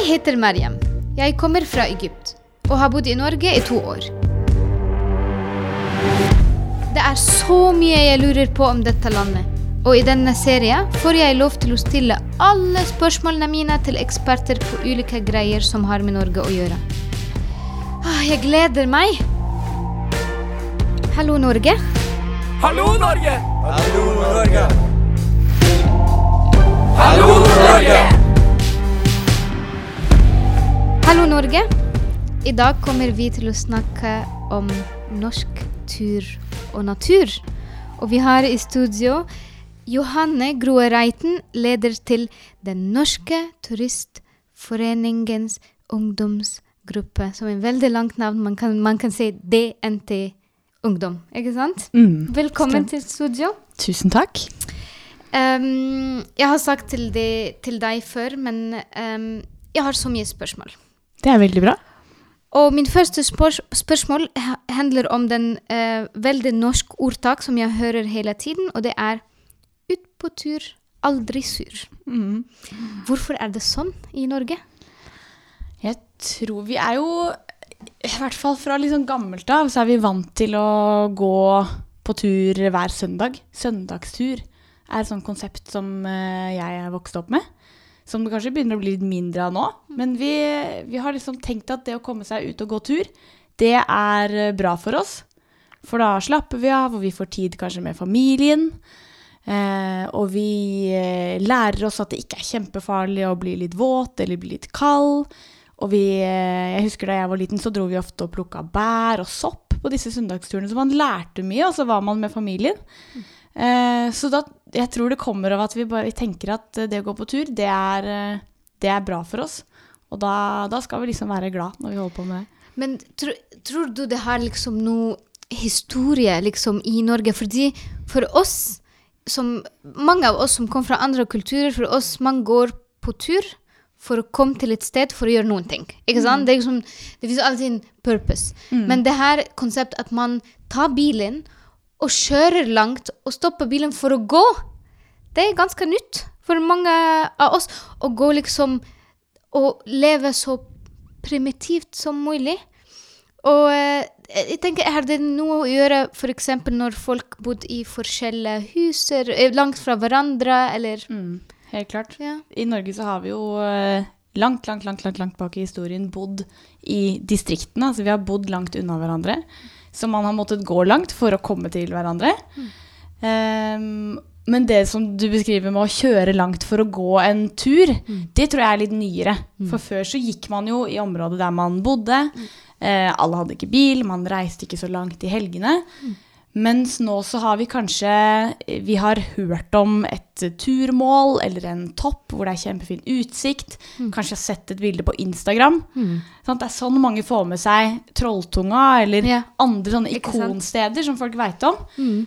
Jeg heter Mariam. Jeg kommer fra Egypt og har bodd i Norge i to år. Det er så mye jeg lurer på om dette landet. Og i denne serien får jeg lov til å stille alle spørsmålene mine til eksperter på ulike greier som har med Norge å gjøre. Ah, Jeg gleder meg. Hallo, Norge. Hallo, Norge! Hallo, Norge! Hallo, Norge! Hallo, Norge. I dag kommer vi til å snakke om norsk tur og natur. Og vi har i studio Johanne Groe Reiten, leder til Den norske turistforeningens ungdomsgruppe. Som er en veldig langt navn. Man kan, man kan si DNT Ungdom, ikke sant? Mm. Velkommen stemmer. til studio. Tusen takk. Um, jeg har sagt til, det, til deg før, men um, jeg har så mye spørsmål. Det er veldig bra. Og min første spørs spørsmål handler om den eh, veldig norsk ordtak som jeg hører hele tiden, og det er ut på tur, aldri sur. Mm. Hvorfor er det sånn i Norge? Jeg tror vi er jo I hvert fall fra liksom gammelt av så er vi vant til å gå på tur hver søndag. Søndagstur er et sånt konsept som eh, jeg er vokst opp med. Som det kanskje begynner å bli litt mindre av nå. Men vi, vi har liksom tenkt at det å komme seg ut og gå tur, det er eh, bra for oss. For da slapper vi av, og vi får tid kanskje med familien. Eh, og vi eh, lærer oss at det ikke er kjempefarlig å bli litt våt eller bli litt kald. Og vi, eh, jeg husker da jeg var liten, så dro vi ofte og plukka bær og sopp på disse søndagsturene. Så man lærte mye, og så var man med familien. Eh, så da, jeg tror det kommer av at vi bare tenker at eh, det å gå på tur, det er, eh, det er bra for oss. Og da, da skal vi liksom være glad når vi holder på med det. Men tro, tror du det har liksom noe historie liksom i Norge? Fordi for oss, som, mange av oss som kommer fra andre kulturer, for oss man går på tur for å komme til et sted for å gjøre noen ting. Ikke sant? Det, er liksom, det finnes alltid en purpose. Men det her konseptet at man tar bilen og kjører langt og stopper bilen for å gå, det er ganske nytt for mange av oss. Å gå liksom og leve så primitivt som mulig. Og eh, jeg tenker, har det noe å gjøre f.eks. når folk bodde i forskjellige eh, langt fra hverandre, eller Mm, helt klart. ja. I Norge så har vi jo eh, langt, langt, langt, langt, langt bak i historien bodd i distriktene. Altså vi har bodd langt unna hverandre. Så man har måttet gå langt for å komme til hverandre. Ehm, men det som du beskriver med å kjøre langt for å gå en tur, det tror jeg er litt nyere. For før så gikk man jo i området der man bodde. Eh, alle hadde ikke bil, man reiste ikke så langt i helgene. Mens nå så har vi kanskje Vi har hørt om et turmål eller en topp hvor det er kjempefin utsikt. Kanskje har sett et bilde på Instagram. Sant? Det er sånn mange får med seg Trolltunga eller Ja. andre sånne ikonsteder som folk veit om.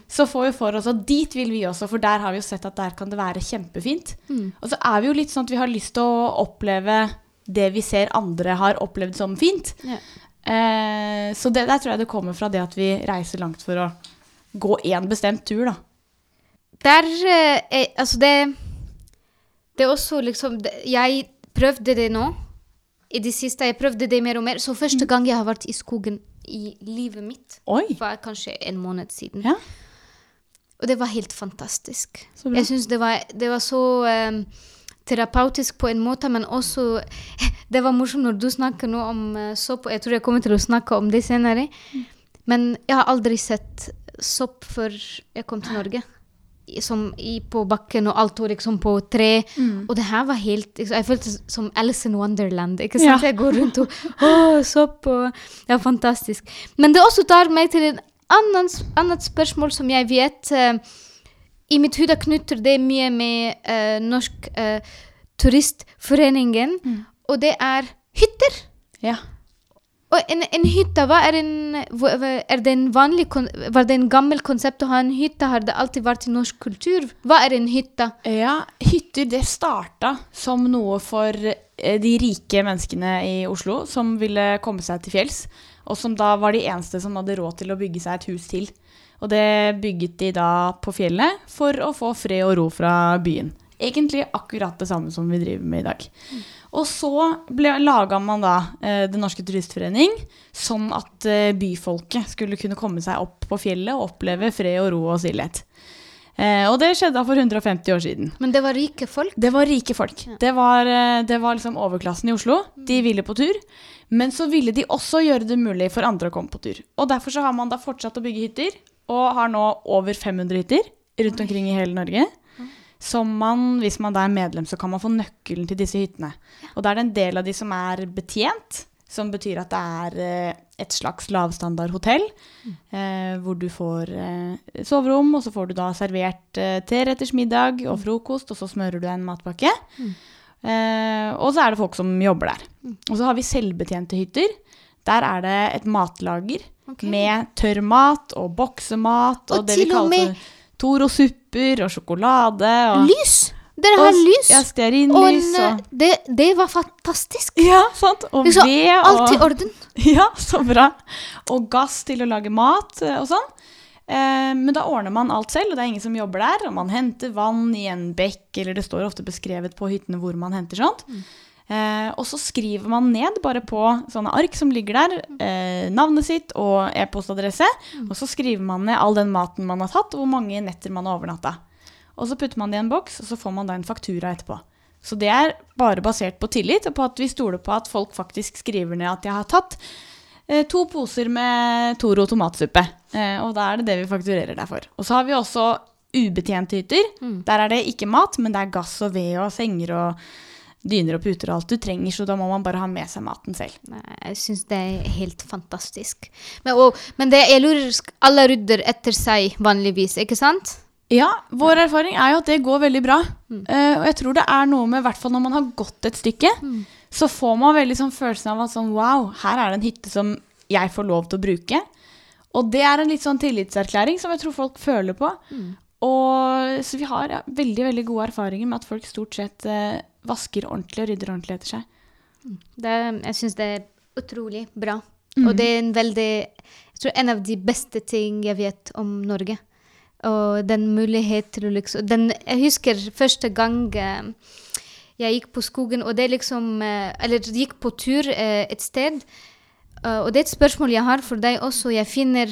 Så får vi for oss at dit vil vi også, for der har vi jo sett at der kan det være kjempefint. Og så er vi jo litt sånn at vi har lyst til å oppleve det vi ser andre har opplevd som fint. Ja. Eh, så det, der tror jeg det kommer fra det at vi reiser langt for å gå én bestemt tur, da. Der eh, er, Altså, det Det er også liksom Jeg prøvde det nå. I det siste. Jeg prøvde det mer og mer. Så første gang jeg har vært i skogen i livet mitt, Oi! var kanskje en måned siden. Ja. Og det var helt fantastisk. Jeg syns det, var- det var så um, terapeutisk på en måte, men også Det var morsomt når du snakker nå om eh, sopp, og jeg tror jeg kommer til å snakke om det senere. Men jeg har aldri sett sopp før jeg kom til Norge. Som i, på bakken, og alt var liksom på tre. Og det her var helt liksom, Jeg følte som Alice in Wonderland. Ikke sant? Ja. Jeg går rundt og Å, sopp! Og, det fantastisk. Men det også tar meg til et annet, spørsmål som jeg vet uh, I mitt hode knytter det mye med uh, Norsk uh, Turistforeningen, og det er hytter. Ja. Og en, en hytte, hva er en, er det en vanlig, var det en gammel konsept å ha en hytte? Har det alltid vært i norsk kultur? Hva er en hytte? ja, hytter det starta som noe for eh, de rike menneskene i Oslo som ville komme seg til fjells, og som da var de eneste som hadde råd til å bygge seg et hus til. Og det bygget de da på fjellet for å få fred og ro fra byen. Egentlig akkurat det samme som vi driver med i dag. Og så laga man da eh, Den norske turistforening, sånn at eh, byfolket skulle kunne komme seg opp på fjellet og oppleve fred og ro og stillhet. Eh, og det skjedde for 150 år siden. Men det var rike folk? Det var rike folk. Det var, eh, det var liksom overklassen i Oslo. De ville på tur. Men så ville de også gjøre det mulig for andre å komme på tur. Og derfor så har man da fortsatt å bygge hytter, og har nå over 500 hytter rundt omkring i hele Norge. Som man, hvis man er medlem, så kan man få nøkkelen til disse hyttene. Og da er det en del av de som er betjent, som betyr at det er eh, et slags lavstandard hotell. Eh, hvor du får eh, soverom, og så får du da servert eh, treretters middag og frokost, og så smører du en matpakke. Eh, og så er det folk som jobber der. Og så har vi selvbetjente hytter. Der er det et matlager okay. med tørr mat og boksemat og, Og det vi kaller for Toro-supper og sjokolade. Og, Lys! Dere har og- lys! Ja, stearinlys Og, og det, det var fantastisk. Ja, sant. Og ved og Alt i orden. Ja, så bra. Og gass til å lage mat eh, og sånn. Eh, men da ordner man alt selv, og det er ingen som jobber der. Og man henter vann i en bekk, eller det står ofte beskrevet på hyttene hvor man henter sånt. Eh, og så skriver man ned bare på sånne ark som ligger der, eh, navnet sitt og e-postadresse. Og så skriver man ned all den maten man har tatt, og hvor mange netter man har overnatta. Og så putter man det i en boks, og så får man da en faktura etterpå. Så det er bare basert på tillit, og på at vi stoler på at folk faktisk skriver ned at de har tatt eh, to poser med Toro tomatsuppe. Eh, og da er det det vi fakturerer deg for. Og så har vi også ubetjente hytter. Der er det ikke mat, men det er gass og ved og senger og dyner og puter og alt du trenger, så da må man bare ha med seg maten selv. Jeg syns det er helt fantastisk. Men, og, men det, jeg lurer Alle rydder etter seg vanligvis, ikke sant? Ja, vår erfaring er jo at det går veldig bra. Eh, og jeg tror det er noe med, i hvert fall når man har gått et stykke, så får man veldig sånn følelsen av at sånn wow, her er det en hytte som jeg får lov til å bruke. Og det er en litt sånn tillitserklæring som jeg tror folk føler på. Og, så vi har ja, veldig, veldig gode erfaringer med at folk stort sett eh, vasker ordentlig og rydder ordentlig etter seg. Det, jeg syns det er utrolig bra. Og det er en veldig Jeg tror en av de beste ting jeg vet om Norge. Og den mulighet til å liksom den, Jeg husker første gang eh, jeg gikk på skogen, og det liksom eh, Eller gikk på tur eh, et sted. Uh, og det er et spørsmål jeg har for deg også. Jeg finner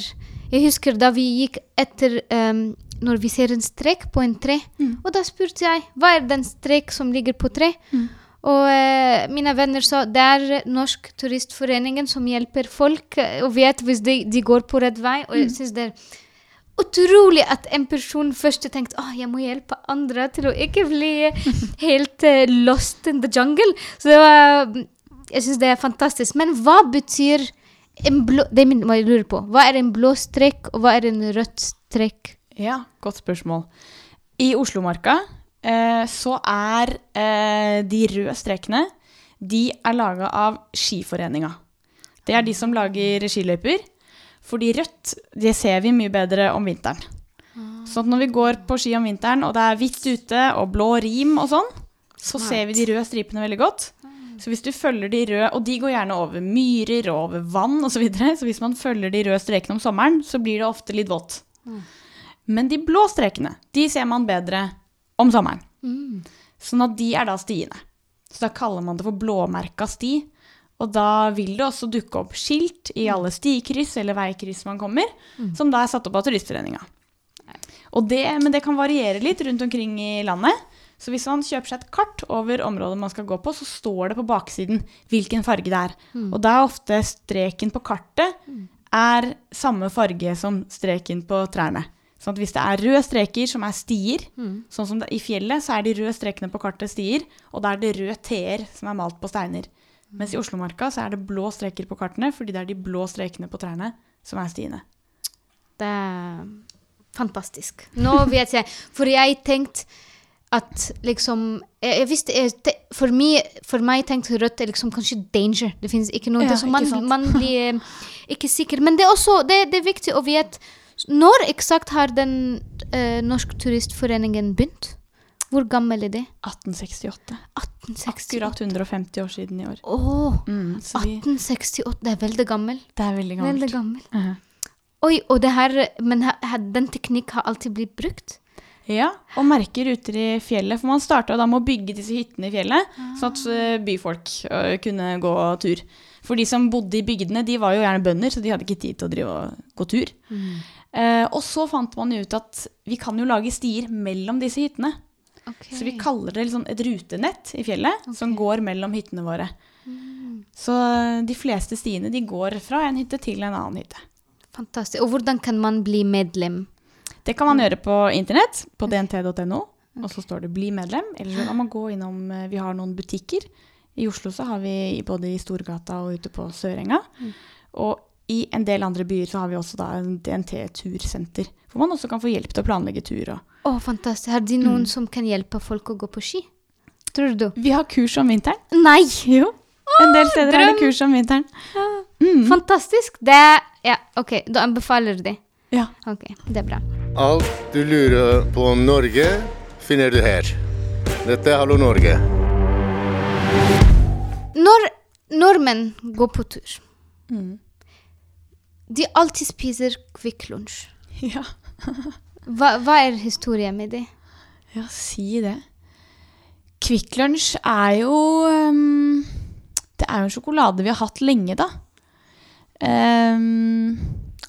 Jeg husker da vi gikk etter eh, Når vi ser en strek på en tre, og da spurte jeg hva er den strek som ligger på tre. Og eh, mine venner sa det er Norsk Turistforeningen som hjelper folk eh, og vet hvis de, de går på rett vei. Og jeg synes det er utrolig at en person først tenkte at jeg må hjelpe andre til å ikke bli helt eh, lost in the jungle. Så det var, jeg syns det er fantastisk. Men hva betyr en blå Det er jeg lurer på. Hva er en blå strek, og hva er en rødt strek? Ja, godt spørsmål. I Oslomarka eh, så er eh, de røde strekene De er laga av Skiforeninga. Det er de som lager skiløyper. Fordi rødt det ser vi mye bedre om vinteren. Så at når vi går på ski om vinteren, og det er hvitt ute og blå rim og sånn, så ser vi de røde stripene veldig godt. Så hvis du følger de røde, og de går gjerne over myrer og over vann osv., så, videre, så hvis man følger de røde strekene om sommeren, så blir det ofte litt vått. Men de blå strekene, de ser man bedre om sommeren. Sånn at de er da stiene. Så da kaller man det for blåmerka sti. Og da vil det også dukke opp skilt i alle stikryss eller veikryss man kommer, som da er satt opp av Turistforeninga. Men det kan variere litt rundt omkring i landet. Så hvis man kjøper seg et kart over området man skal gå på, så står det på baksiden hvilken farge det er. Og da er ofte streken på kartet er samme farge som streken på trærne. Sånn hvis det er røde streker som er stier, sånn som det, i fjellet, så er de røde strekene på kartet stier, og da er det røde T-er som er malt på steiner. Mens i Oslomarka så er det blå streker på kartene, fordi det er de blå strekene på trærne som er stiene. Det er fantastisk. Nå vet jeg. For jeg tenkte at liksom Jeg, jeg visste jeg, for, meg, for meg tenkte rødt er liksom kanskje danger. Det finnes ikke noe Ja, det som man, man blir ikke sikker. Men det er også det, det er viktig å vite Når eksakt har den eh, Norsk Turistforeningen begynt? Hvor gammel er det? 1868. 1868. Akkurat 150 år siden i år. Åh, Mm, 1868. Det er veldig gammel. det er veldig gammelt. Veldig gammel. Mhm. Oi, og det her, men ha- den teknikk har alltid blitt brukt? Ja, og merker ute i fjellet. For man starta da med å bygge disse hyttene i fjellet, sånn at eh, byfolk eh, kunne gå tur. For de som bodde i bygdene, de var jo gjerne bønder, så de hadde ikke tid til å drive og gå tur. Eh, og så fant man ut at vi kan jo lage stier mellom disse hyttene. Okay. Så vi kaller det liksom et rutenett i fjellet som går mellom hyttene våre. Så eh, de fleste stiene de går fra en hytte til en annen hytte. Fantastisk. Og hvordan kan man bli medlem? Det kan man gjøre på internett, på dnt.no. Og så står det 'bli medlem'. Eller så kan man gå innom eh, Vi har noen butikker. I Oslo så har vi både i Storgata og ute på Sørenga. Og i en del andre byer så har vi også da en DNT-tursenter. Hvor man også kan få hjelp til å planlegge tur. Og. Å, fantastisk. Har de noen som kan hjelpe folk å gå på ski? Tror du? Vi har kurs om vinteren. Nei! Jo. En del steder er det kurs om vinteren. Fantastisk. Det Ja, OK. Da anbefaler de. Ja. Ok, Det er bra. Alt du lurer på om Norge, finner du her. Dette er Hallo Norge. Når nordmenn går på tur Mm. De alltid spiser Kvikk Lunsj. Ja. Hva, hva er historien med det? Ja, si det. Kvikk Lunsj er jo um, Det er jo en sjokolade vi har hatt lenge, da. Um,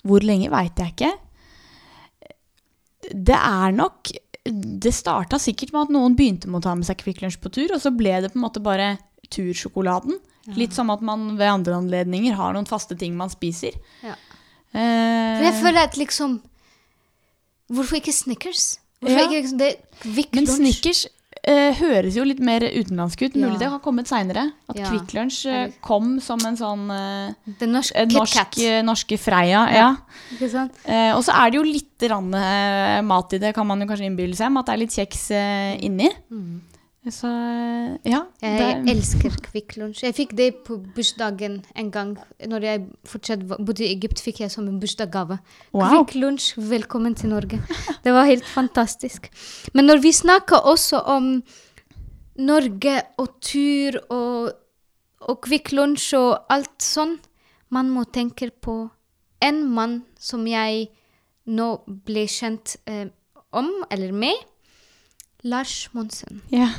hvor lenge veit jeg ikke. Det er nok Det starta sikkert med at noen begynte med å ta med seg Kvikk Lunsj på tur, og så ble det på en måte bare tursjokoladen. Litt som at man ved andre anledninger har noen faste ting man spiser. Ja. Eh, jeg føler at liksom Hvorfor ikke Snickers? Hvorfor Ja. ikke liksom det Kvikk Men Snickers eh, høres jo litt mer utenlandsk ut. Mulig Ja. det har kommet seinere. At Ja. Kvikk Lunsj eh, kom som en sånn eh, Det norske en norsk, eh, norske Freia. Ja. Ikke sant? Eh, og så er det jo litt rann, eh, mat i det, kan man jo kanskje innbille seg, med at det er litt kjeks eh, inni. Så ja. Jeg det- elsker Kvikk Lunsj. Jeg fikk det på bursdagen en gang. Når jeg fortsatt bodde i Egypt, fikk jeg som en bursdagsgave. Wow. Kvikk Lunsj, velkommen til Norge. Det var helt fantastisk. Men når vi snakker også om Norge og tur og, og Kvikk Lunsj og alt sånn, man må tenke på en mann som jeg nå ble kjent eh, om, eller med. Lars Monsen. ja.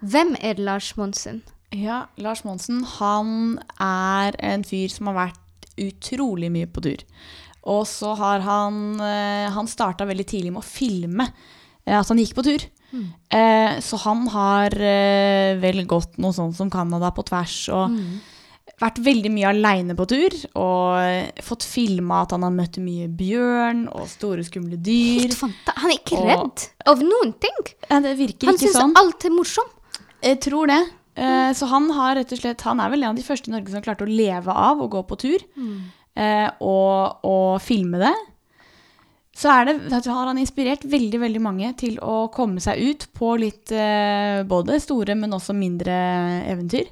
Hvem er Lars Monsen? Ja, Lars Monsen, han er en fyr som har vært utrolig mye på tur. Og så har han eh, Han starta veldig tidlig med å filme eh, at han gikk på tur. Mm. så han har eh, vel gått noe sånt som Canada på tvers og vært veldig mye aleine på tur. Og eh, fått filma at han har møtt mye bjørn og store, skumle dyr. Helt Han er ikke Og- redd av noen ting. Det Han ikke syns sånn. alt er morsomt. Jeg tror det. Mm. Så han har rett og slett Han er vel en av de første i Norge som klarte å leve av å gå på tur mm. og, og filme det. Så er det, har han inspirert veldig veldig mange til å komme seg ut på litt eh, både store, men også mindre eventyr.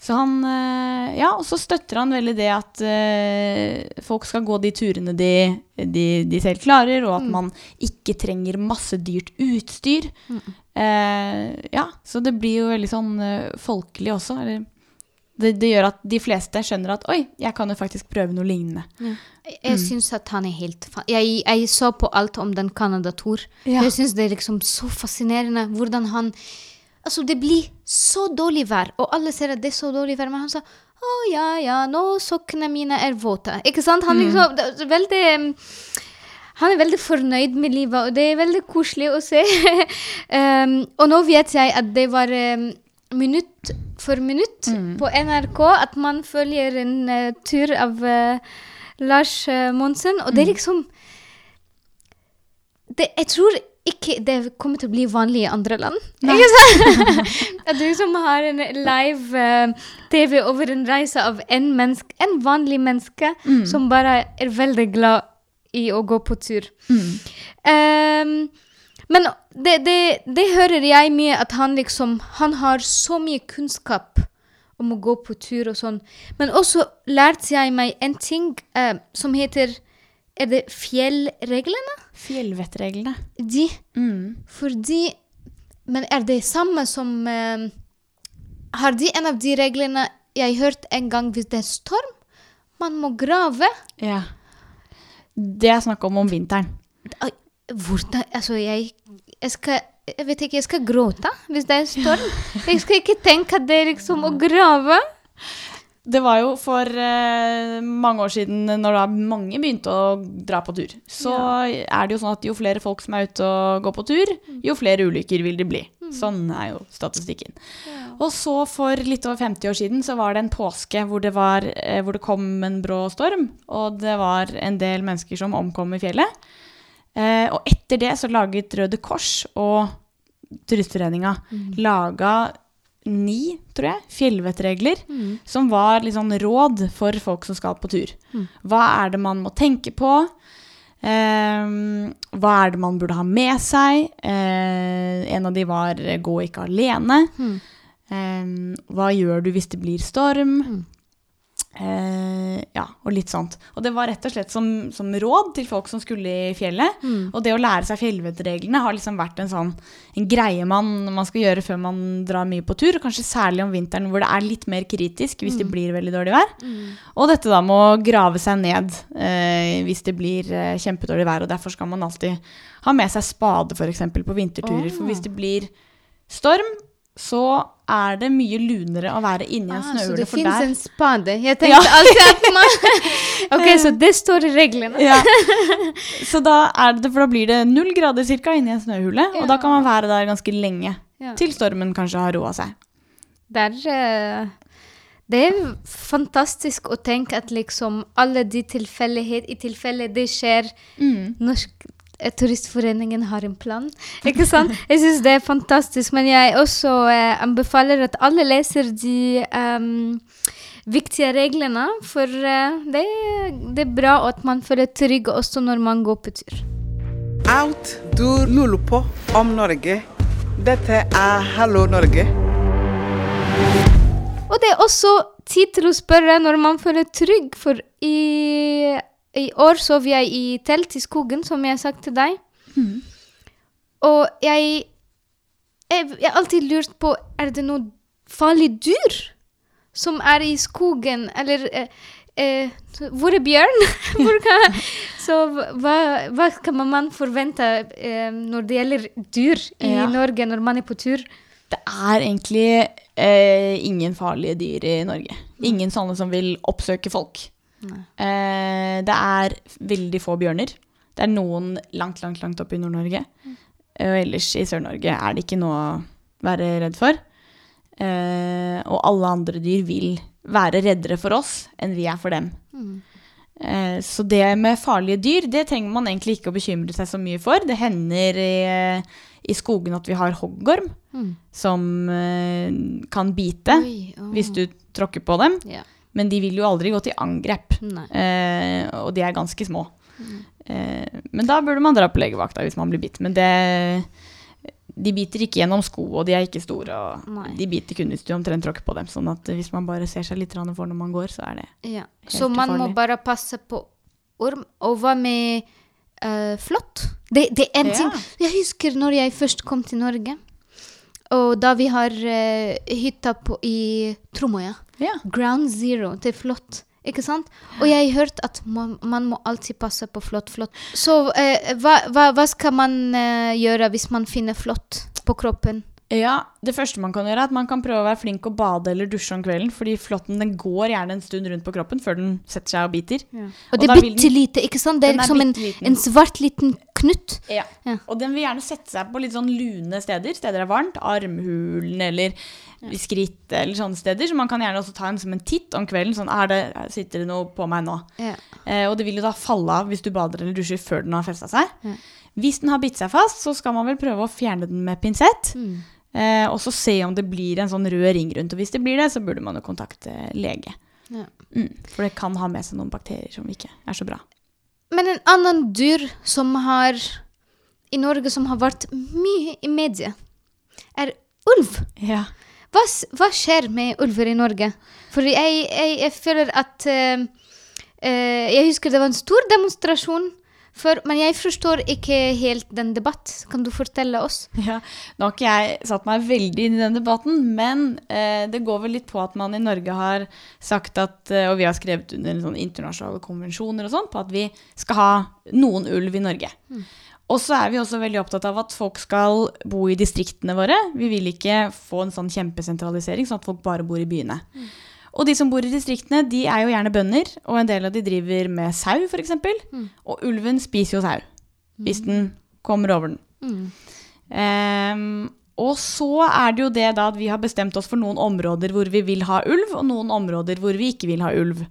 Så han eh, Ja, og så støtter han veldig det at uh, folk skal gå de turene de, de, de selv klarer, og at man ikke trenger masse dyrt utstyr. Eh, ja, så det blir jo veldig sånn uh, folkelig også. Eller, det, det gjør at de fleste skjønner at oi, jeg kan jo faktisk prøve noe lignende. Jeg syns at han er helt fa jeg, jeg så på alt om den Canada-tur. Ja. Jeg syns det er liksom så fascinerende hvordan han Altså, det blir så dårlig vær, og alle ser at det er så dårlig vær, men han sa å ja, ja, nå sokkene mine er våte. Ikke sant? Han liksom det er veldig mm, han er veldig fornøyd med livet, og det er veldig koselig å se. um, og nå vet jeg at det var um, minutt for minutt på NRK at man følger en uh, tur av uh, Lars uh, Monsen, og det er liksom det, Jeg tror ikke det kommer til å bli vanlig i andre land. At du som har en live uh, TV over en reise av en, menneske, en vanlig menneske som bare er veldig glad i å gå på tur. Ehm, men det, det, det hører jeg mye, at han liksom Han har så mye kunnskap om å gå på tur og sånn. Men også lærte jeg meg en ting uh, som heter Er det fjellreglene? Fjellvettreglene. De. Mm. Fordi Men er det samme som eh, Har de en av de reglene jeg hørte en gang hvis det er storm? Man må grave. Ja. Det er snakk om om vinteren. Hvordan Altså, jeg, jeg skal Jeg vet ikke, jeg skal gråte hvis det er storm. Jeg skal ikke tenke at det er liksom å grave. Det var jo for eh, mange år siden, når da mange begynte å dra på tur, så er det jo sånn at jo flere folk som er ute og går på tur, jo flere ulykker vil det bli. Sånn er jo statistikken. Og så for litt over 50 år siden så var det en påske hvor det, var, eh, hvor det kom en brå storm, og det var en del mennesker som omkom i fjellet. Eh, og etter det så laget Røde Kors og Turistforeninga laga ni, tror jeg, fjellvettregler som var sånn råd for folk som skal på tur. Hva er det man må tenke på? Ehm, hva er det man burde ha med seg? Eh, en av de var eh, 'gå ikke alene'. Ehm, hva gjør du hvis det blir storm? Eh, ja, og litt sånt. Og det var rett og slett som, som råd til folk som skulle i fjellet. Og det å lære seg fjellvettreglene har liksom vært en sånn en greie man, man skal gjøre før man drar mye på tur. Kanskje særlig om vinteren hvor det er litt mer kritisk hvis det blir veldig dårlig vær. Og dette da med å grave seg ned eh, hvis det blir eh, kjempedårlig vær. Og derfor skal man alltid ha med seg spade f.eks. på vinterturer. For hvis det blir storm, så er det mye lunere å være inni en Ah, så det fins en spade. Jeg tenkte alltid at man Ok, så det står i reglene. ja. Så da, det, da blir det null grader cirka inni en snøhule, og da kan man være der ganske lenge. Ja. Til stormen kanskje har roa seg. Det er, eh, det er fantastisk å tenke at liksom alle de tilfeldighet I tilfelle det skjer Norsk eh, Turistforeningen har en plan. Ikke sant? Jeg syns det er fantastisk. Men jeg også eh, anbefaler at alle leser de um, viktige reglene. For eh, det, det er bra at man føler trygg også når man går på tur. Alt du lurer på om Norge, dette er Hallo Norge. Og det er også tid til å spørre når man føler trygg, for i, i år sov jeg i telt i skogen, som jeg har sagt til deg. Og jeg, jeg har alltid lurt på Er det noe farlig dyr som er i skogen, eller eh, eh, Hvor er bjørn? Hvor kan, så hva, hva kan man forvente eh, når det gjelder dyr i Ja. Norge når man er på tur? Det er egentlig eh, ingen farlige dyr i Norge. Ingen sånne som vil oppsøke folk. Eh, det er veldig få bjørner. Det er noen langt, langt, langt oppe i Nord-Norge. Mm. Og ellers i Sør-Norge er det ikke noe å være redd for. Eh, og alle andre dyr vil være reddere for oss enn vi er for dem. Eh, så det med farlige dyr, det trenger man egentlig ikke å bekymre seg så mye for. Det hender i, i skogen at vi har hoggorm, som eh, kan bite Oi, oh. hvis du tråkker på dem. Ja. Men de vil jo aldri gå til angrep, eh, og de er ganske små. Eh, men da burde man dra på legevakta hvis man blir bitt. Men det, de biter ikke gjennom sko, og de er ikke store. Og Nei. de biter kun hvis du omtrent tråkker på dem. Sånn at hvis man bare ser seg litt for når man går, så er det Ja. Helt Så man må bare passe på orm. Og hva med uh, flått? Det, det er en Ja. ting Jeg husker når jeg først kom til Norge, og da vi har uh, hytta på, i Tromøya. Ja. Ground zero Det er flott. Ikke sant? Og jeg har hørt at man, man må alltid passe på flott, flott. Så uh, hva, hva, hva skal man uh, gjøre hvis man finner flott på kroppen? Ja, Det første man kan gjøre, er at man kan prøve å være flink å bade eller dusje om kvelden. Fordi flåtten den går gjerne en stund rundt på kroppen før den setter seg og biter. Og det da er bitte lite, ikke sant? Det er liksom er en, en svart liten knutt. Ja. Ja. Og den vil gjerne sette seg på litt sånn lune steder. Steder det er varmt. Armhulen eller ja. skrittet eller sånne steder. Så man kan gjerne også ta en som en titt om kvelden. Sånn, er det, sitter det noe på meg nå? Ja. Eh, og det vil jo da falle av hvis du bader eller dusjer før den har festa seg. Ja. Hvis den har bitt seg fast, så skal man vel prøve å fjerne den med pinsett. Mm. Eh, og så se om det blir en sånn rød ring rundt. Og hvis det blir det, så burde man jo kontakte lege. Ja. Mm, for det kan ha med seg noen bakterier som ikke er så bra. Men en annen dyr som har i Norge som har vært mye i media, er ulv. Ja. Hva, hva skjer med ulver i Norge? For jeg, jeg, jeg føler at uh, uh, Jeg husker det var en stor demonstrasjon før, men jeg forstår ikke helt den debatt. Kan du fortelle oss? Ja, Nå har ikke jeg satt meg veldig inn i den debatten, men eh, det går vel litt på at man i Norge har sagt at, eh, og vi har skrevet under sånn internasjonale konvensjoner og sånn, på at vi skal ha noen ulv i Norge. Og så er vi også veldig opptatt av at folk skal bo i distriktene våre. Vi vil ikke få en sånn kjempesentralisering, sånn at folk bare bor i byene. Og de som bor i distriktene, de er jo gjerne bønder, og en del av de driver med sau, f.eks. Mm. Og ulven spiser jo sau, hvis den kommer over den. Ehm, og så er det jo det da at vi har bestemt oss for noen områder hvor vi vil ha ulv, og noen områder hvor vi ikke vil ha ulv.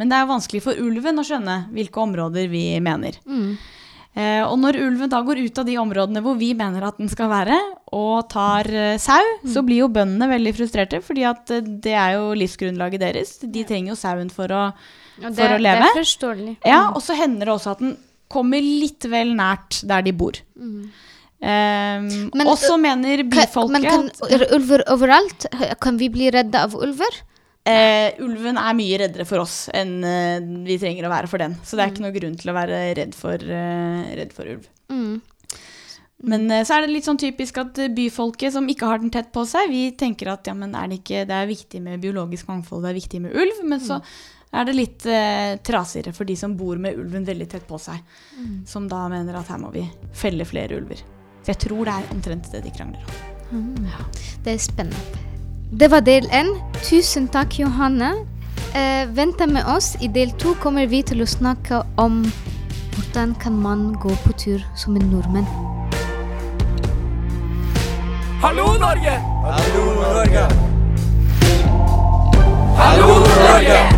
Men det er jo vanskelig for ulven å skjønne hvilke områder vi mener. Eh, og når ulven da går ut av de områdene hvor vi mener at den skal være, og tar eh, sau, så blir jo bøndene veldig frustrerte, fordi at eh, det er jo livsgrunnlaget deres. De trenger jo sauen for å, Og for å leve. Det er forståelig. Ja, og så hender det også at den kommer litt vel nært der de bor. Ehm, Men, og så mener byfolket men kan er det ulver overalt? Kan vi bli redde av ulver? Eh, ulven er mye reddere for oss enn eh, vi trenger å være for den. Så det er ikke noe grunn til å være redd for, eh, redd for ulv. Mm. Men eh, så er det litt sånn typisk at eh, byfolket som ikke har den tett på seg, vi tenker at ja, men er det ikke Det er viktig med biologisk mangfold, det er viktig med ulv, men så er det litt eh, trasigere for de som bor med ulven veldig tett på seg. Som da mener at her må vi felle flere ulver. Så jeg tror det er omtrent det de krangler om. Det er spennende. Det var del én. Tusen takk, Johanne. Eh, vent med oss. I del to kommer vi til å snakke om hvordan kan man gå på tur som en nordmenn. Hallo, Norge! Hallo, Norge! Hallo, Norge!